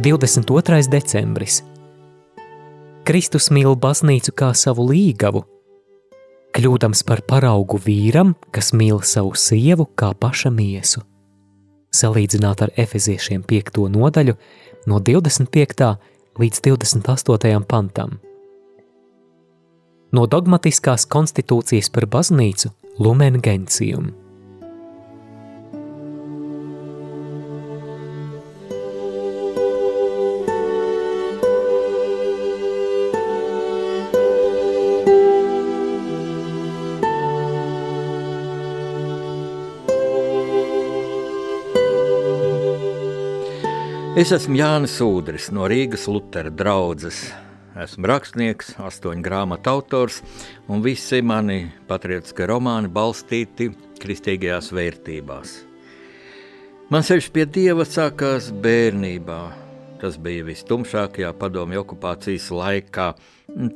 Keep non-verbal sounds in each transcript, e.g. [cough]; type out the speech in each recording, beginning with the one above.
Divdesmit otrais decembris. Kristus mīl baznīcu kā savu līgavu, kļūdams par paraugu vīram, kas mīl savu sievu kā paša miesu. Salīdzināt ar efeziešiem 5. nodaļu no 25. līdz 28. pantam. No dogmatiskās konstitūcijas par baznīcu Lumen Gentium. Es esmu Jānis Udris no Rīgas Lutera draudzes. Esmu rakstnieks, astoņu grāmatu autors, un visi mani patriotiskie romāni balstīti kristīgajās vērtībās. Man ceļš pie Dieva sākās bērnībā. Tas bija vistumšākajā padomju okupācijas laikā,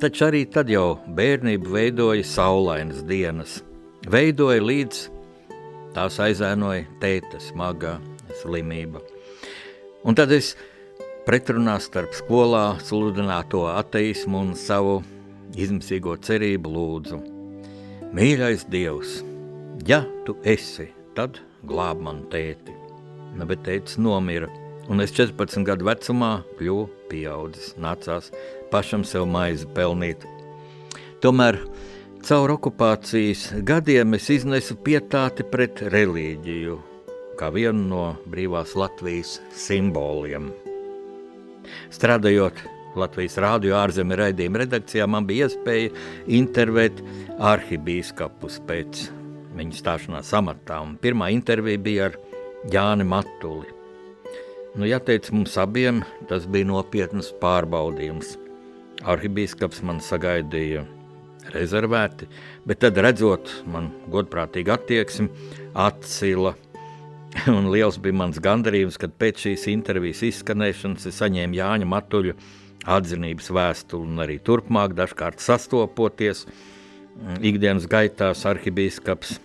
taču arī tad jau bērnību veidoja saulainas dienas. Veidoja līdz tās aizēnoja tēta smagā slimība. Un tad es pretrunā starp skolā sludināto ateismu un savu izmisīgo cerību lūdzu. Mīļais Dievs, ja tu esi, tad glāb man tēti. Nu, bet tētis nomira, un es 14 gadu vecumā kļuvu pieaudzis, nācās pašam sev maizi pelnīt. Tomēr caur okupācijas gadiem es iznesu pietāti pret reliģiju, kā vienu no brīvās Latvijas simboliem. Strādājot Latvijas rādio ārzemju raidījuma redakcijā, man bija iespēja intervēt arhibīskapus pēc viņa stāšanās amatā. Un pirmā intervija bija ar Jāni Matuli. Nu, jāteic mums abiem, tas bija nopietnas pārbaudījums. Arhibīskaps man sagaidīja rezervēti, bet tad redzot man godprātīgu attieksmi, atcila [laughs] Un liels bija mans gandarījums, kad pēc šīs intervijas izskanēšanas es saņēmu Jāņa Matuļa atzinības vēstuli un arī turpmāk, dažkārt sastopoties mm, ikdienas gaitās arhibīskaps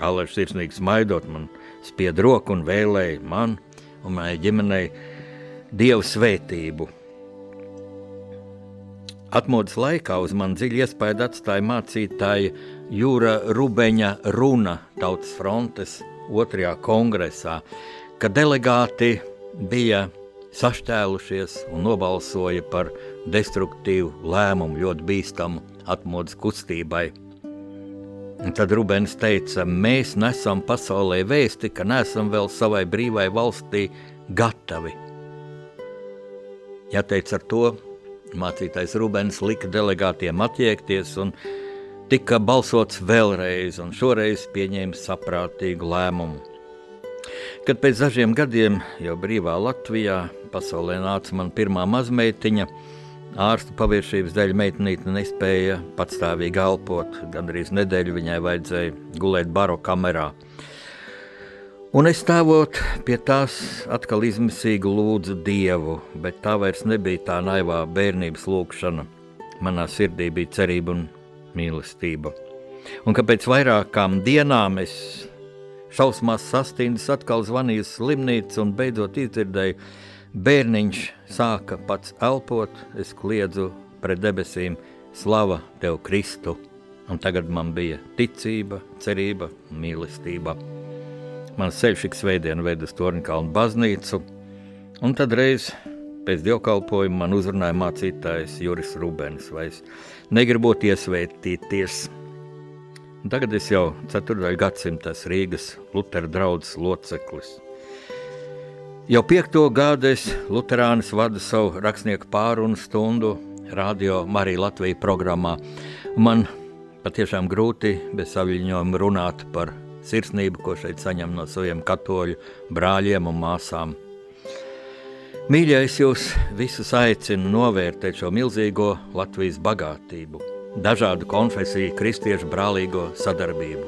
Alērs sirsnīgi smaidot man spied roku un vēlēja man un manai ģimenei dievu svētību. Atmodas laikā uz man dziļi iespēju atstāja mācītāja Jūra Rubeņa runa tautas frontes otrajā kongresā, kad delegāti bija sašķēlušies un nobalsoja par destruktīvu lēmumu, ļoti bīstamu atmodas kustībai. Un tad Rubens teica, mēs nesam pasaulē vēsti, ka neesam vēl savai brīvai valstī gatavi. Jāteic ar to, mācītais Rubens lika delegātiem attiekties un tika balsots vēlreiz, un šoreiz pieņēma saprātīgu lēmumu. Kad pēc dažiem gadiem jau brīvā Latvijā pasaulē nāca man pirmā mazmeitiņa, ārstu paviršības dēļ meitenīte nespēja patstāvīgi elpot, gandrīz nedēļu viņai vajadzēja gulēt baro kamerā. Un es stāvot pie tās atkal izmisīgi lūdzu Dievu, bet tā vairs nebija tā naivā bērnības lūkšana. Manā sirdī bija cerība un mīlestība. Un ka pēc vairākām dienām es šausmās sastīnis atkal zvanīju slimnīcu un beidzot izdzirdēju, bērniņš sāka pats elpot, es kliedzu pret debesīm, slava Tev Kristu, un tagad man bija ticība, cerība mīlestība. Mans ceļš ik svētdien ved uz Torņkalnu baznīcu, un tad reiz pēc dievkalpojuma man uzrunāja mācītājs Juris Rubens, vai es negribot iesvētīties. Tagad es jau 4. gadsimtas Rīgas Lutera draudzes loceklis. Jau piekto gadu es Luterānis vadu savu rakstnieku pārunu stundu radio Marija Latvija programmā. Man patiešām grūti bez saviņojuma runāt par sirsnību, ko šeit saņem no saviem katoļu brāļiem un māsām. Mīļais, jūs visus aicinu novērtēt šo milzīgo Latvijas bagātību, dažādu konfesiju, kristiešu brālīgo sadarbību.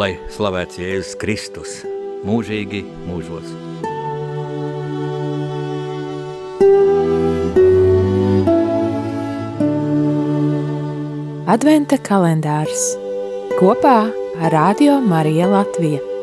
Lai slavēts Jēzus Kristus mūžīgi mūžos! Adventa kalendārs kopā ar Radio Mariju Latviju.